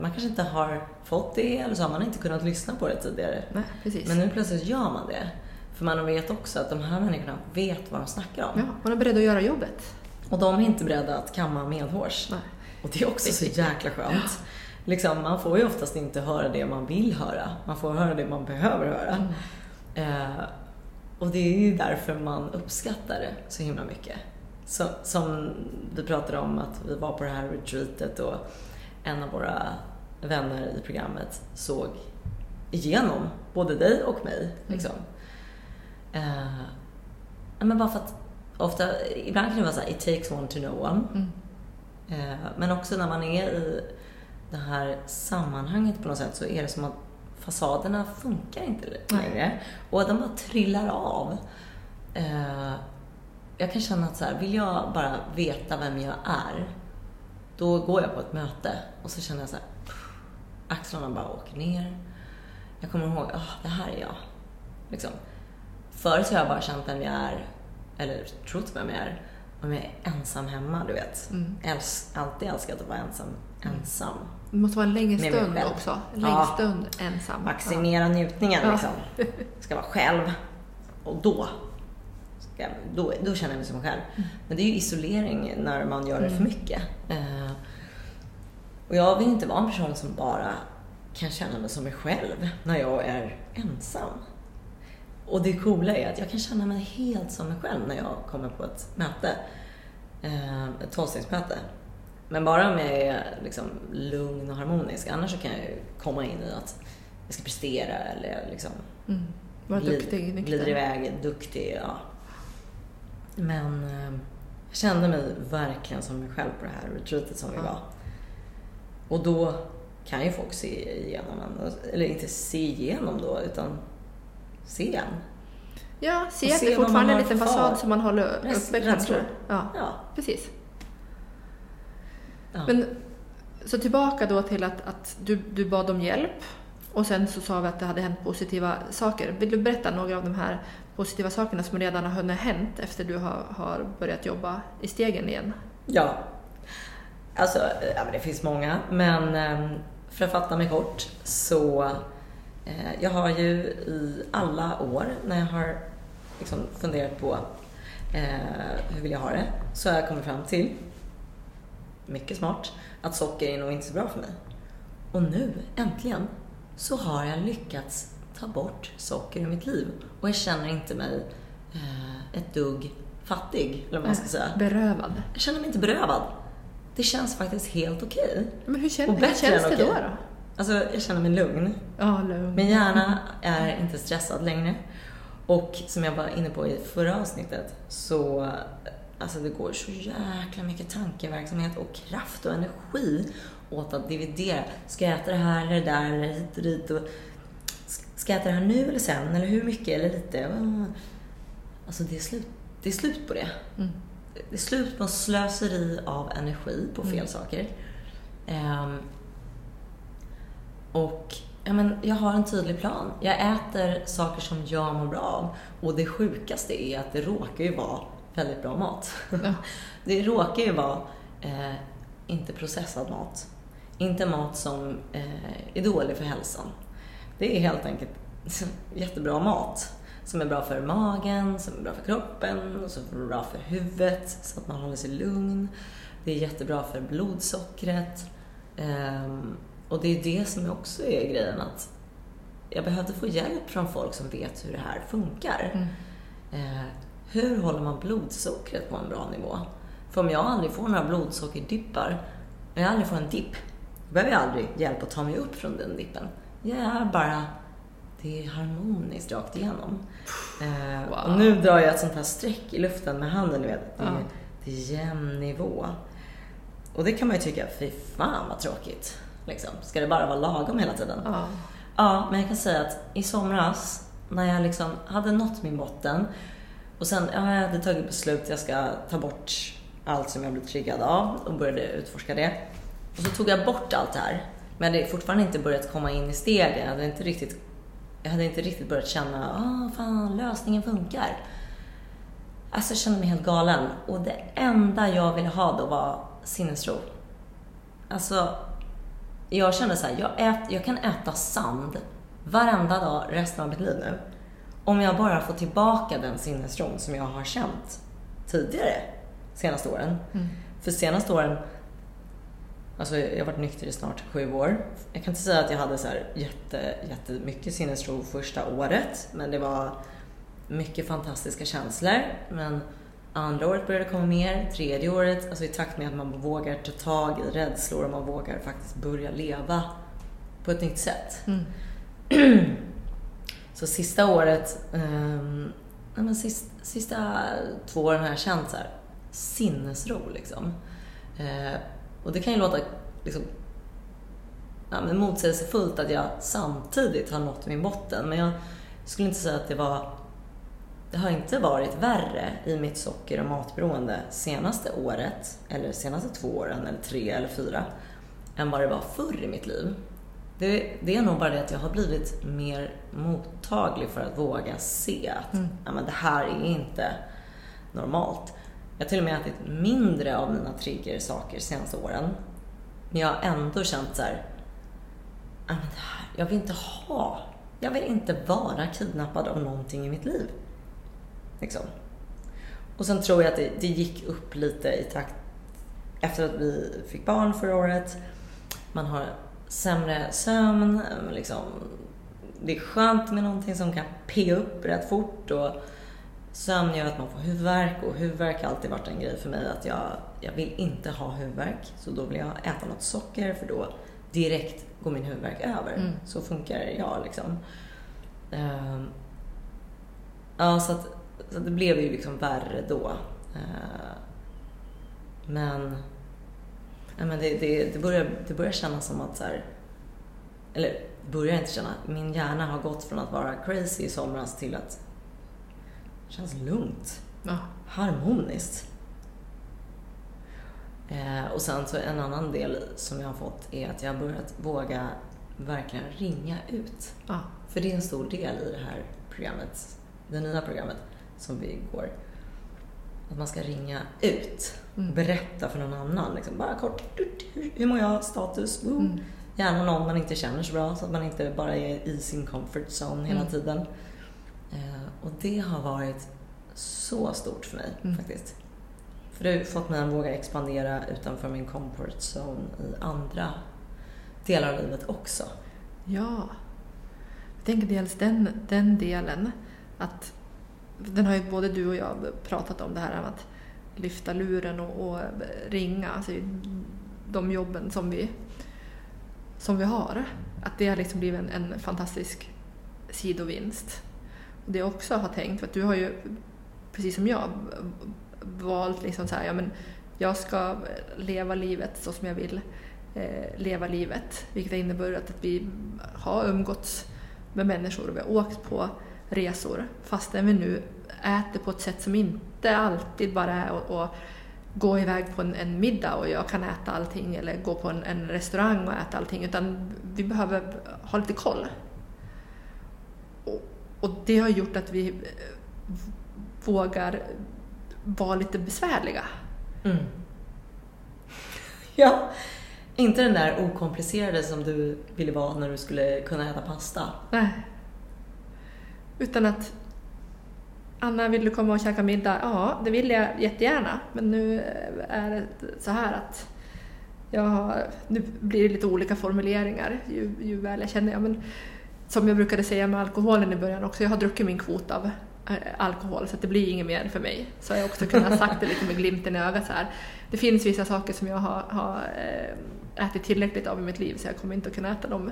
man kanske inte har fått det eller så har man inte kunnat lyssna på det tidigare. Nej. Men nu plötsligt gör man det. För man vet också att de här människorna vet vad de snackar om. Ja, man är beredd att göra jobbet. Och de är inte beredda att kamma medhårs. Nej. Och det är också så jäkla skönt. Liksom, man får ju oftast inte höra det man vill höra. Man får höra det man behöver höra. Mm. Eh, och det är ju därför man uppskattar det så himla mycket. Så, som vi pratade om att vi var på det här retreatet och en av våra vänner i programmet såg igenom både dig och mig. Liksom. Eh, men bara för att ofta, ibland kan det vara så här, it takes one to know one. Mm. Eh, men också när man är i det här sammanhanget på något sätt så är det som att fasaderna funkar inte längre. Och de bara trillar av. Eh, jag kan känna att så här, vill jag bara veta vem jag är, då går jag på ett möte och så känner jag så här, axlarna bara åker ner. Jag kommer ihåg, ah, det här är jag. Liksom. Förut har jag bara känt vem jag är, eller trott vem jag är, om jag är ensam hemma, du vet. Mm. Äls, alltid älskat att vara ensam. ensam. Det måste vara en längre stund också. En längre Ja. stund ensam. Maximera njutningen Ja. liksom. Ska vara själv. Och då, ska, då, då känner jag mig som mig själv. Men det är ju isolering när man gör det för mycket. Eh, och jag vill inte vara en person som bara kan känna mig som mig själv när jag är ensam. Och det coola är att jag kan känna mig helt som mig själv när jag kommer på ett möte. Eh, ett tolvstegsmöte. Men bara om jag är liksom lugn och harmonisk. Annars så kan jag ju komma in i att jag ska prestera eller liksom Mm. Vara glid- duktig, glider iväg, duktig. Ja. Men eh, jag kände mig verkligen som mig själv på det här retreatet som vi Ja. var. Och då kan ju folk se igenom en. Eller inte se igenom då, utan se en. Ja, se att det fortfarande är en liten fasad som man håller uppe rädslor. Ja, Ja. precis. ja. Men, så tillbaka då till att, att du, du bad om hjälp och sen så sa vi att det hade hänt positiva saker. Vill du berätta några av de här positiva sakerna som redan har hunnit hänt efter du har, har börjat jobba i stegen igen? Ja. Alltså, ja, det finns många. Men eh, för att fatta mig kort så jag har ju i alla år när jag har liksom funderat på eh, hur vill jag ha det så har jag kommit fram till, mycket smart, att socker är nog inte så bra för mig. Och nu, äntligen, så har jag lyckats ta bort socker ur mitt liv. Och jag känner inte mig eh, ett dugg fattig, eller vad man ska säga. Berövad. Jag känner mig inte berövad. Det känns faktiskt helt okej. Men hur, Och känner, hur bättre känns än det då? då? Alltså, jag känner mig lugn. Ja, lugn. Min hjärna är inte stressad längre. Och som jag var inne på i förra avsnittet så alltså det går så jäkla mycket tankeverksamhet och kraft och energi åt att dividera. Ska jag äta det här eller det där eller hit och dit? Och ska jag äta det här nu eller sen? Eller hur mycket eller lite? Alltså det är slut, det är slut på det. Mm. Det är slut på slöseri av energi på fel Mm. saker. Ehm, och ja, men jag har en tydlig plan. Jag äter saker som jag mår bra av. Och det sjukaste är att det råkar ju vara väldigt bra mat. Ja. Det råkar ju vara eh, inte processad mat. Inte mat som eh, är dålig för hälsan. Det är helt enkelt jättebra mat. Som är bra för magen, som är bra för kroppen, som är bra för huvudet så att man håller sig lugn. Det är jättebra för blodsockret. Ehm, och det är det som också är grejen att jag behövde få hjälp från folk som vet hur det här funkar. Mm. Eh, hur håller man blodsockret på en bra nivå? För om jag aldrig får några blodsockerdippar, om jag aldrig får en dipp, då behöver jag aldrig hjälp att ta mig upp från den dippen. Jag är bara, det är harmoniskt rakt igenom. Eh, Wow. Och nu drar jag ett sånt här streck i luften med handen, du vet. Det är, Ja. det är jämn nivå. Och det kan man ju tycka, fy fan vad tråkigt. Liksom. Ska det bara vara lagom hela tiden? Ja. Ja, men jag kan säga att i somras när jag liksom hade nått min botten och sen, ja, jag hade tagit beslut, jag ska ta bort allt som jag blev triggad av och började utforska det. Och så tog jag bort allt det här. Men hade fortfarande inte börjat komma in i stegen. Jag hade inte riktigt, jag hade inte riktigt börjat känna, ah fan, lösningen funkar. Alltså jag kände mig helt galen. Och det enda jag ville ha då var sinnesro. Alltså, jag kände så här, jag, ät, jag kan äta sand varenda dag resten av mitt liv nu. Om jag bara får tillbaka den sinnesron som jag har känt tidigare, senaste åren. Mm. För senaste åren, alltså jag har varit nykter i snart sju år. Jag kan inte säga att jag hade så här jätte, jättemycket sinnesro första året, men det var mycket fantastiska känslor. Men andra året började det komma mer, tredje året, alltså i takt med att man vågar ta tag i rädslor och man vågar faktiskt börja leva på ett nytt sätt. Mm. Så sista året, um, nej men sista, sista två åren har jag känt så här, sinnesro liksom. Uh, och det kan ju låta liksom, ja, men motsägelsefullt att jag samtidigt har nått min botten. Men jag skulle inte säga att det var det har inte varit värre i mitt socker och matberoende senaste året, eller senaste två åren, eller tre eller fyra, än vad det var förr i mitt liv. Det, det är nog bara det att jag har blivit mer mottaglig för att våga se att Mm. ja, men det här är inte normalt. Jag har till och med ätit mindre av mina triggersaker senaste åren. Men jag har ändå känt så här, ja, men det här, jag vill inte ha, jag vill inte vara kidnappad av någonting i mitt liv. Liksom. Och sen tror jag att det, det gick upp lite i takt efter att vi fick barn förra året. Man har sämre sömn. Liksom. Det är skönt med någonting som kan pigga upp rätt fort. Och sömn gör att man får huvudvärk och huvudvärk har alltid varit en grej för mig att jag, jag vill inte ha huvudvärk. Så då vill jag äta något socker för då direkt går min huvudvärk över. Mm. Så funkar jag liksom. Ehm, ja, så att, så det blev ju liksom värre då. Ehm, men ja, men det, det, det, börjar, det börjar kännas som att så här, eller börjar inte känna, min hjärna har gått från att vara crazy i somras till att det känns lugnt, Ja. harmoniskt. Eh, och sen så en annan del som jag har fått är att jag har börjat våga verkligen ringa ut. Ja. För det är en stor del i det här programmet, det nya programmet som vi går. Att man ska ringa ut och Mm. berätta för någon annan. Liksom, bara kort, hur, mår jag, status, woo. Mm. Gärna någon man inte känner så bra så att man inte bara är i sin comfort zone hela Mm. tiden. Eh, och det har varit så stort för mig faktiskt. För det har fått mig att våga expandera utanför min comfort zone i andra delar av livet också. Ja. Jag tänker dels den, den delen att den har ju både du och jag pratat om det här med att lyfta luren och, och ringa, alltså de jobben som vi, som vi har. Att det har liksom blivit en, en fantastisk sidovinst. Och det jag också har tänkt, för att du har ju precis som jag valt liksom så här, ja men jag ska leva livet så som jag vill eh, leva livet. Vilket har inneburit att vi har umgåtts med människor och vi har åkt på resor fastän vi nu äter på ett sätt som inte alltid bara är att, att gå iväg på en, en middag och jag kan äta allting eller gå på en, en restaurang och äta allting utan vi behöver ha lite koll. Och, och det har gjort att vi eh, vågar vara lite besvärliga. Mm. ja, inte den där okomplicerade som du ville vara när du skulle kunna äta pasta. Nej. Utan att Anna, vill du komma och käka middag? Ja, det vill jag jättegärna. Men nu eh, är det så här att jag har, nu blir det lite olika formuleringar ju, ju väl jag känner. jag. men, som jag brukade säga med alkoholen i början också, jag har druckit min kvot av eh, alkohol så att det blir inget mer för mig. Så jag har också kunnat sagt det lite med glimten i ögat så här. Det finns vissa saker som jag har, har eh, ätit tillräckligt av i mitt liv så jag kommer inte att kunna äta dem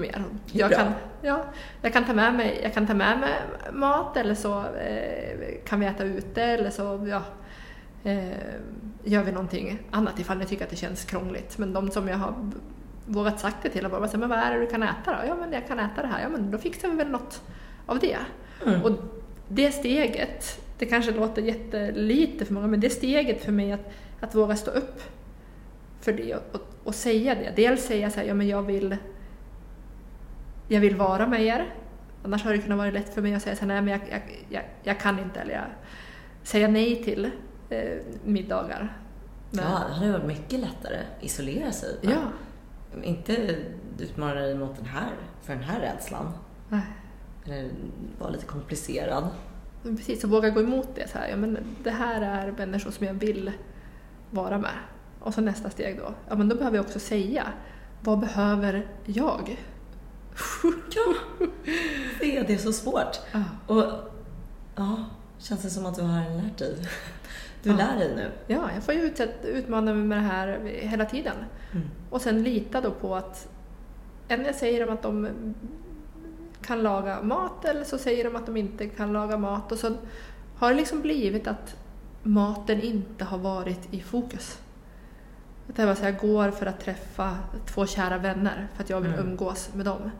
det är Jag bra. kan, ja, jag kan ta med mig, jag kan ta med mig mat eller så eh, kan vi äta ute eller så ja, eh, gör vi någonting annat ifall jag tycker att det känns krångligt. Men de som jag har vågat sagt det till har bara sagt, men vad är det du kan äta då? Ja men jag kan äta det här, ja men då fixar vi väl något av det. Mm. Och det steget, det kanske låter jättelite för många, men det steget för mig att, att våga stå upp för det och, och och säga det. Dels säga så här, ja men jag vill, jag vill vara med er. Annars har det kunnat vara lätt för mig att säga så här, nej men jag, jag, jag, jag kan inte eller jag säga nej till eh, middagar. Men, Ja, det hade varit mycket lättare. Isolera sig. va? ja. Inte utmana dig mot den här, för den här rädslan. Nej. Eller vara lite komplicerad. Precis, och våga gå emot det. Så här, ja, men det här är människor som jag vill vara med. Och så nästa steg då. Ja, men då behöver jag också säga, vad behöver jag? Ja, det är, det är så svårt. Ja. Och ja, känns det som att du har lärt dig? Du Ja. lär dig nu. Ja, jag får ju utmana mig med det här hela tiden. Mm. Och sen lita då på att en jag säger de att de kan laga mat eller så säger de att de inte kan laga mat. Och så har det liksom blivit att maten inte har varit i fokus. Att jag, bara så jag går för att träffa två kära vänner för att jag vill Mm. umgås med dem.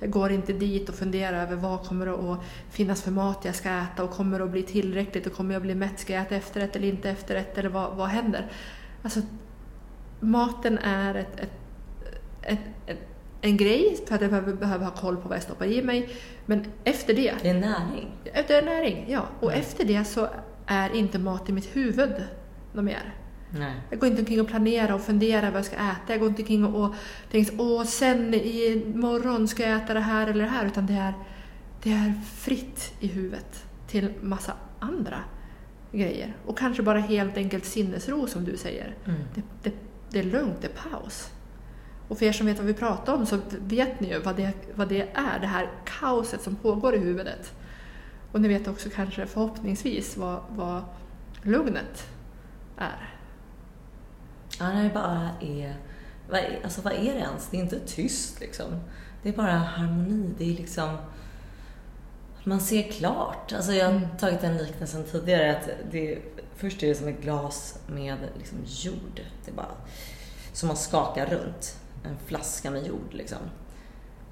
Jag går inte dit och funderar över vad kommer det att finnas för mat jag ska äta och kommer det att bli tillräckligt och kommer jag bli mätt? Ska jag äta efterrätt eller inte efterrätt eller vad, vad händer? Alltså, maten är ett, ett, ett, ett, en grej för att jag behöver, behöver ha koll på vad jag stoppar i mig. Men efter det, Det är näring. efter näring, ja. Och Mm. efter det så är inte mat i mitt huvud något mer. Nej. Jag går inte omkring och planerar och funderar vad jag ska äta. Jag går inte omkring och, och tänker åh sen i morgon ska jag äta det här eller det här. Utan det är, det är fritt i huvudet till massa andra grejer. Och kanske bara helt enkelt sinnesro som du säger. Mm. Det, det, det är lugnt, det är paus. Och för er som vet vad vi pratar om så vet ni ju vad det, vad det är, det här kaoset som pågår i huvudet. Och ni vet också kanske förhoppningsvis vad, vad lugnet är. Ja, det bara är... Vad, är- alltså, vad är det ens? Det är inte tyst liksom. Det är bara harmoni. Det är liksom... Man ser klart. Alltså, jag har Mm. tagit den liknelsen tidigare. Att det, först är det som ett glas med liksom, jord. Det är bara som man skakar runt. En flaska med jord liksom.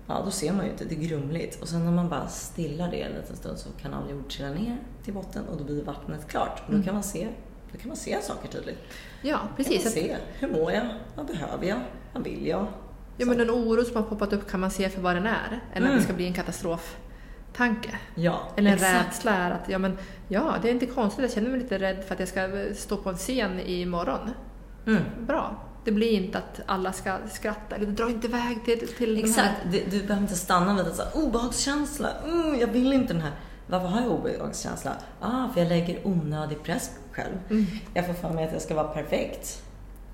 Ja, då ser man ju inte. Det är grumligt. Och sen när man bara stillar det en liten stund så kan all jord trilla ner till botten och då blir vattnet klart. Och då Mm. kan man se, då kan man se saker tydligt. Ja, Precis. Kan Att, se, hur mår jag? Vad behöver jag? Vad vill jag? ja, men den oro som har poppat upp kan man se för vad den är. Än att Mm. det ska bli en katastroftanke. Ja, Eller en exakt. rädsla är att, ja men, ja det är inte konstigt, jag känner mig lite rädd för att jag ska stå på en scen imorgon. Mm. Bra. Det blir inte att alla ska skratta, eller dra inte iväg till, till Exakt, här... du, du behöver inte stanna vid en obehagskänsla. Mm, jag vill inte den här. Varför har jag obehagskänsla? Ah, för jag lägger onödig press på mig själv. Mm. Jag får för mig att jag ska vara perfekt.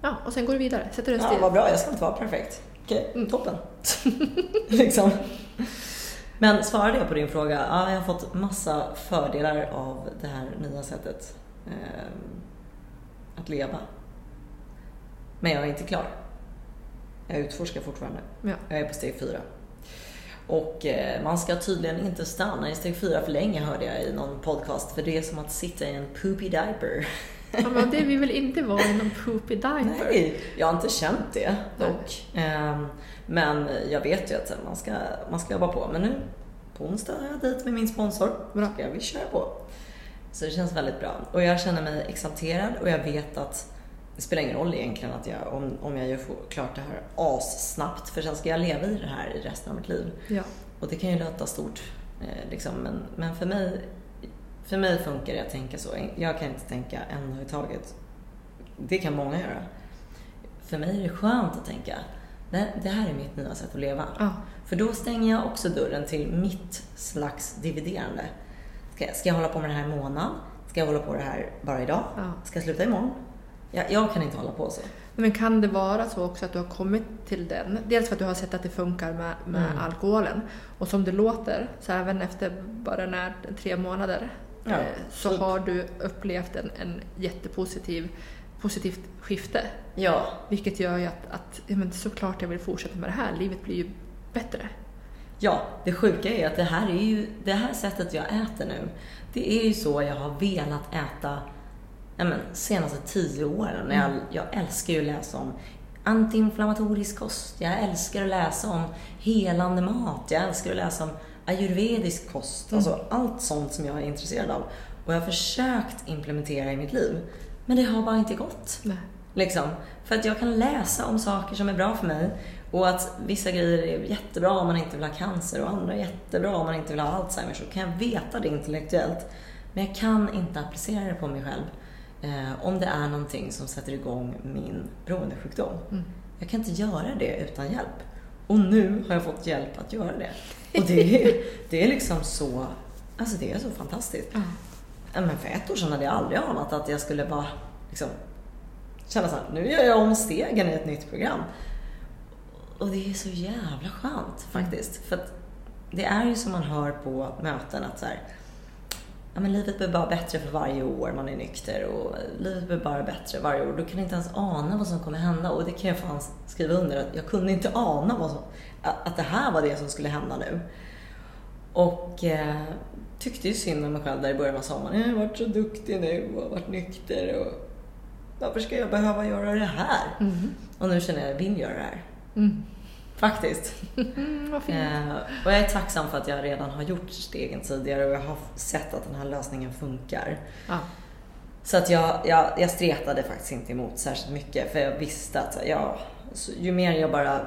Ja, och sen går du vidare, sätter en Ja, stil. vad bra, jag ska inte vara perfekt. Okej, Mm. toppen. liksom. Men svarade jag på din fråga? Ja, jag har fått massa fördelar av det här nya sättet eh, att leva. Men jag är inte klar. Jag utforskar fortfarande. Ja. Jag är på steg fyra. Och eh, man ska tydligen inte stanna i steg fyra för länge hörde jag i någon podcast. För det är som att sitta i en poopy diaper. Ja, men det vi vill inte vara i någon poopy diaper. Nej, jag har inte känt det dock. Ehm, Men jag vet ju att man ska, man ska jobba på. Men nu på onsdag har jag dejt med min sponsor. Bra. Ska vi köra på. Så det känns väldigt bra. Och jag känner mig exalterad och jag vet att det spelar ingen roll egentligen att jag, om, om jag gör klart det här assnabbt. För sen ska jag leva i det här i resten av mitt liv. Ja. Och det kan ju låta stort, eh, liksom, men, men för, mig, för mig funkar det att tänka så. Jag kan inte tänka en dag i taget. Det kan många göra. För mig är det skönt att tänka, det, det här är mitt nya sätt att leva. Ja. För då stänger jag också dörren till mitt slags dividerande. Ska, jag- ska jag hålla på med det här en månad? Ska jag hålla på det här bara idag? Ja. Ska jag sluta imorgon? Jag, jag kan inte hålla på så. Men kan det vara så också att du har kommit till den? Dels för att du har sett att det funkar med, med Mm. alkoholen. Och som det låter, så även efter bara den här tre månader, Ja, eh, så typ. har du upplevt en, en jättepositiv positivt skifte. Ja, Vilket gör ju att, att ja, men såklart jag vill fortsätta med det här. Livet blir ju bättre. Ja, det sjuka är att det här är ju, det här sättet jag äter nu, det är ju så jag har velat äta ja, men, senaste tio åren. Jag, Mm. jag älskar ju att läsa om antiinflammatorisk kost, jag älskar att läsa om helande mat, jag älskar att läsa om ayurvedisk kost, Mm. alltså allt sånt som jag är intresserad av. Och jag har försökt implementera i mitt liv, men det har bara inte gått. Nej. Liksom. För att jag kan läsa om saker som är bra för mig och att vissa grejer är jättebra om man inte vill ha cancer och andra är jättebra om man inte vill ha Alzheimer. Så kan jag veta det intellektuellt. Men jag kan inte applicera det på mig själv eh, om det är någonting som sätter igång min beroendesjukdom. Mm. Jag kan inte göra det utan hjälp. Och nu har jag fått hjälp att göra det. Och det är, det är liksom så, alltså det är så fantastiskt. Ja, Men för ett år sedan hade jag aldrig anat att jag skulle bara liksom, känna så här, nu gör jag om stegen i ett nytt program. Och det är så jävla skönt faktiskt. För att det är ju som man hör på möten att så här, ja, men livet blir bara bättre för varje år man är nykter och livet blir bara bättre varje år. Du kan inte ens ana vad som kommer hända och det kan jag fan skriva under att jag kunde inte ana vad som, att det här var det som skulle hända nu. Och eh, tyckte ju synd om mig själv där i början av sommaren. Jag har varit så duktig nu och varit nykter och varför ska jag behöva göra det här? Mm. Och nu känner jag att jag vill göra det här. Mm. Faktiskt. Mm, vad fint. Eh, och jag är tacksam för att jag redan har gjort stegen tidigare och jag har sett att den här lösningen funkar. Ja. Så att jag, jag, jag stretade faktiskt inte emot särskilt mycket för jag visste att ja, så ju mer jag bara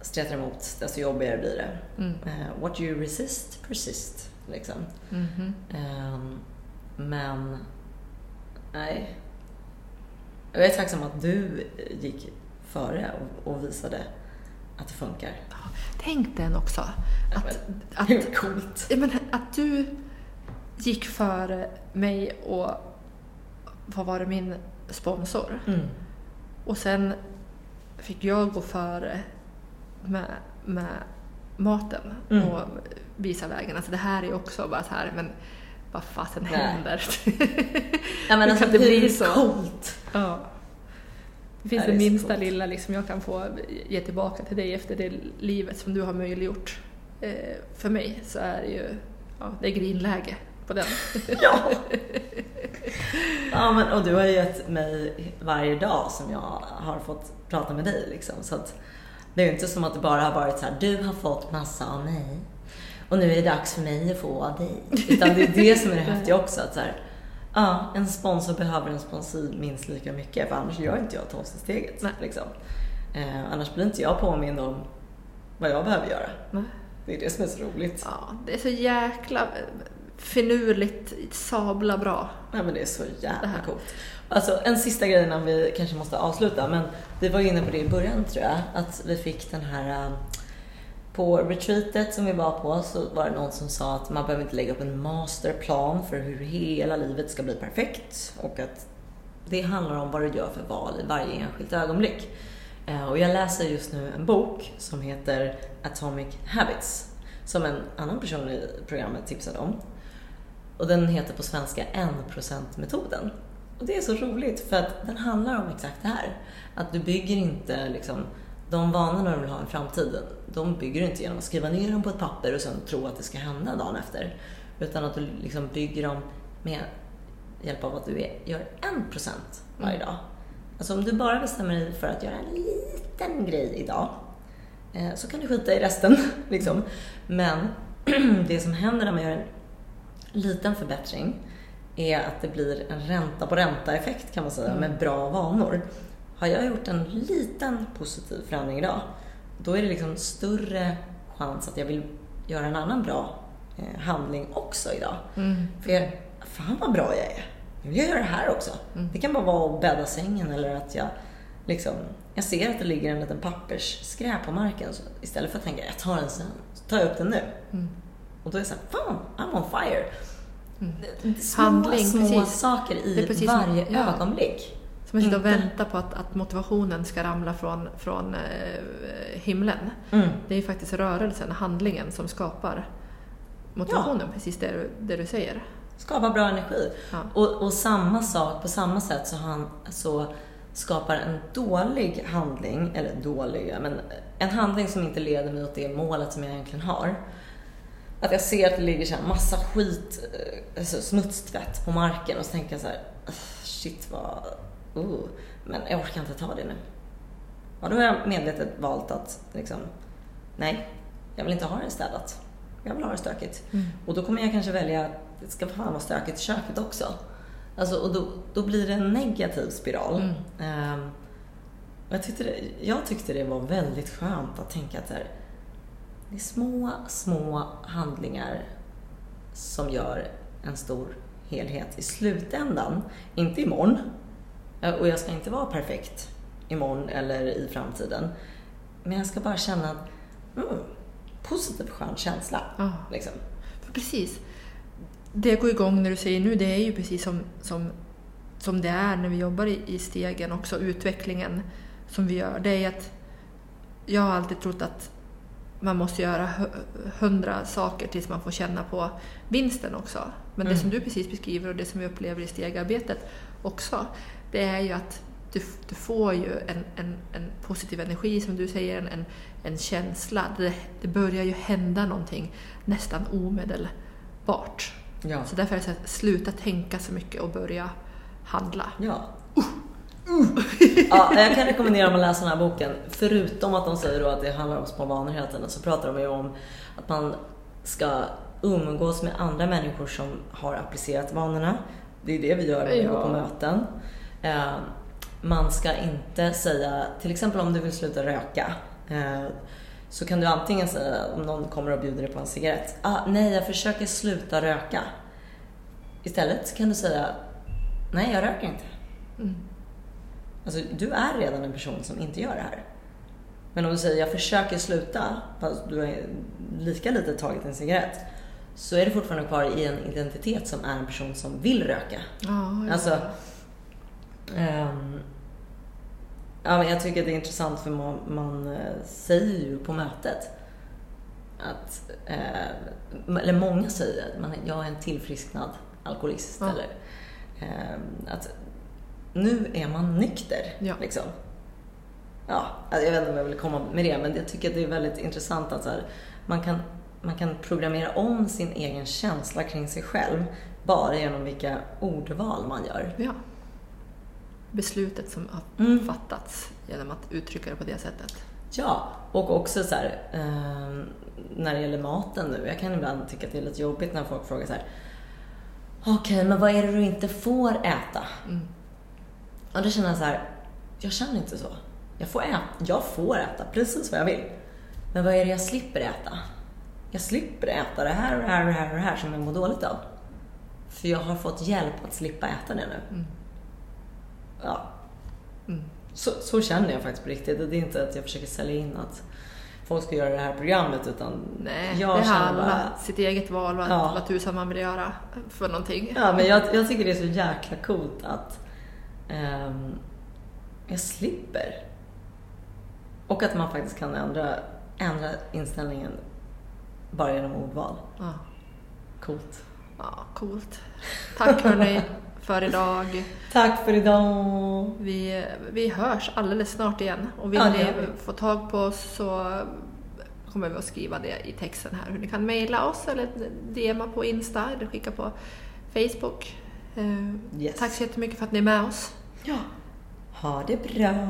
stretar emot desto jobbigare blir det. Mm. Eh, what you resist, persist. Liksom. Mhm. Ehm, men, nej. Jag är tacksam att du gick före och, och visade att det funkar. Tänk den också. Att, att, Det är coolt. Ja, men att du gick före mig och vad var det, min sponsor. Mm. Och sen fick jag gå före med, med maten Mm. och visa vägen. Alltså det här är också bara så här, men vad fasen Nej. händer? Ja, men alltså, det hur bli så? coolt? ja. Det finns det det minsta lilla liksom jag kan få ge tillbaka till dig efter det livet som du har möjliggjort. Eh, för mig så är det ju ja, det är grinläge på den. Ja. ja men, och du har ju gett mig varje dag som jag har fått prata med dig. Liksom. Så att det är ju inte som att det bara har varit så här, du har fått massa av mig och nu är det dags för mig att få av dig. Utan det är det som är det häftiga också. Att så här, ja, en sponsor behöver en sponsor minst lika mycket för annars gör inte jag tolvsteget. Nej. Liksom. Eh, annars blir inte jag påmind om vad jag behöver göra. Nej. Det är det som är så roligt. Ja, det är så jäkla finurligt, sabla bra. Nej men det är så jävla coolt. Alltså en sista grej innan vi kanske måste avsluta, men vi var inne på det i början tror jag, att vi fick den här äh, på retreatet som vi var på så var det någon som sa att man behöver inte lägga upp en masterplan för hur hela livet ska bli perfekt och att det handlar om vad du gör för val i varje enskilt ögonblick. Eh, och jag läser just nu en bok som heter Atomic Habits som en annan person i programmet tipsade om. Och den heter på svenska 1%-metoden. Och det är så roligt för att den handlar om exakt det här. Att du bygger inte liksom, de vanorna du vill ha i framtiden, de bygger du inte genom att skriva ner dem på ett papper och sen tro att det ska hända dagen efter. Utan att du liksom bygger dem med hjälp av att du är, gör 1% varje dag. Alltså om du bara bestämmer dig för att göra en liten grej idag eh, så kan du skita i resten. Liksom. Men det som händer när man gör en liten förbättring är att det blir en ränta på ränta-effekt kan man säga med bra vanor. Har jag gjort en liten positiv förändring idag, då är det liksom större chans att jag vill göra en annan bra eh, handling också idag. Mm. För jag, fan vad bra jag är. Nu vill jag göra det här också. Det kan bara vara att bädda sängen eller att jag liksom, jag ser att det ligger en liten pappersskräp på marken. Så istället för att tänka, jag tar den sen, så tar jag upp den nu. Mm. Och då är det såhär, fan, I'm on fire. Små, Handling, små precis. saker i varje ja. ögonblick. Som att sitta och Inte- vänta på att, att motivationen ska ramla från, från eh, himlen. Mm. Det är faktiskt rörelsen, handlingen som skapar motivationen, precis det du, det du säger. Skapa bra energi. Ja. Och, och samma sak, på samma sätt så, han, så skapar en dålig handling, eller dålig, men en handling som inte leder mig åt det målet som jag egentligen har. Att jag ser att det ligger så här massa skit, eh, alltså smutstvätt på marken och så tänker jag så här, "Ugh, shit vad, uh, men jag orkar inte ta det nu. Ja, då har jag medvetet valt att liksom, nej, jag vill inte ha det städat. Jag vill ha det stökigt. Mm. Och då kommer jag kanske välja att det ska fan vara stökigt i köket också. Alltså, och då, då blir det en negativ spiral. Mm. Och jag, tyckte det, jag tyckte det var väldigt skönt att tänka att här, det är små, små handlingar som gör en stor helhet i slutändan. Inte imorgon. Eh, Och jag ska inte vara perfekt imorgon eller i framtiden. Men jag ska bara känna att mm, positiv skön känsla. Ja. Liksom. Precis. Det går igång när du säger nu, det är ju precis som, som, som det är när vi jobbar i, i stegen också, utvecklingen som vi gör. Det är att jag har alltid trott att man måste göra hu- hundra saker tills man får känna på vinsten också. Men det Mm. som du precis beskriver och det som vi upplever i stegarbetet också, det är ju att du, du får ju en, en, en positiv energi, som du säger, en, en, en känsla. Det, det börjar ju hända någonting nästan omedelbart. Ja. Så därför är det så att sluta tänka så mycket och börja handla. Ja. ja, jag kan rekommendera om man läser den här boken. Förutom att de säger att det handlar om små vanor hela tiden så pratar de ju om att man ska umgås med andra människor som har applicerat vanorna. Det är det vi gör när vi Ja. går på möten. Eh, Man ska inte säga, till exempel om du vill sluta röka, eh, så kan du antingen säga om någon kommer och bjuder dig på en cigarett. Ah, nej, jag försöker sluta röka. Istället kan du säga, nej jag röker inte. Mm. Alltså, du är redan en person som inte gör det här. Men om du säger jag försöker sluta, fast du har lika lite tagit en cigarett, så är du fortfarande kvar i en identitet som är en person som vill röka. Ja, ja. Alltså, ehm, ja, men jag tycker det är intressant för man, man eh, säger ju på mötet att, eh, eller många säger att man, jag är en tillfrisknad alkoholist. Ja. Eller, ehm, att nu är man nykter. Ja. Liksom. Ja, alltså, jag vet inte om jag vill komma med det, men jag tycker det är väldigt intressant att här, man, kan, man kan programmera om sin egen känsla kring sig själv bara genom vilka ordval man gör. ja. Beslutet som har Mm. fattats genom att uttrycka det på det sättet. Ja, och också så här, ehm, när det gäller maten nu. Jag kan ibland tycka att det är lite jobbigt när folk frågar så här. Okej, men vad är det du inte får äta? Mm. Och då känner jag så här, jag känner inte så. Jag får, äta, jag får äta precis vad jag vill. Men vad är det jag slipper äta? Jag slipper äta det här och det här och det här och det här som jag mår dåligt av. För jag har fått hjälp att slippa äta det nu. Mm. Ja, Mm. så, så känner jag faktiskt på riktigt. Det är inte att jag försöker sälja in att folk ska göra det här programmet utan Nej, jag det har alla bara... sitt eget val vad, Ja. vad tusan man vill göra för någonting. Ja, men jag, jag tycker det är så jäkla coolt att ehm, jag slipper. Och att man faktiskt kan ändra, ändra inställningen bara genom ordval. Ja. Coolt. ja, coolt. Tack hörni för idag. Tack för idag! Vi, vi hörs alldeles snart igen. Och vill Ja, ni få tag på oss så kommer vi att skriva det i texten här. Hur ni kan mejla oss eller DMa på Insta eller skicka på Facebook. Eh, Yes. Tack så jättemycket för att ni är med oss. Ja. Ha det bra!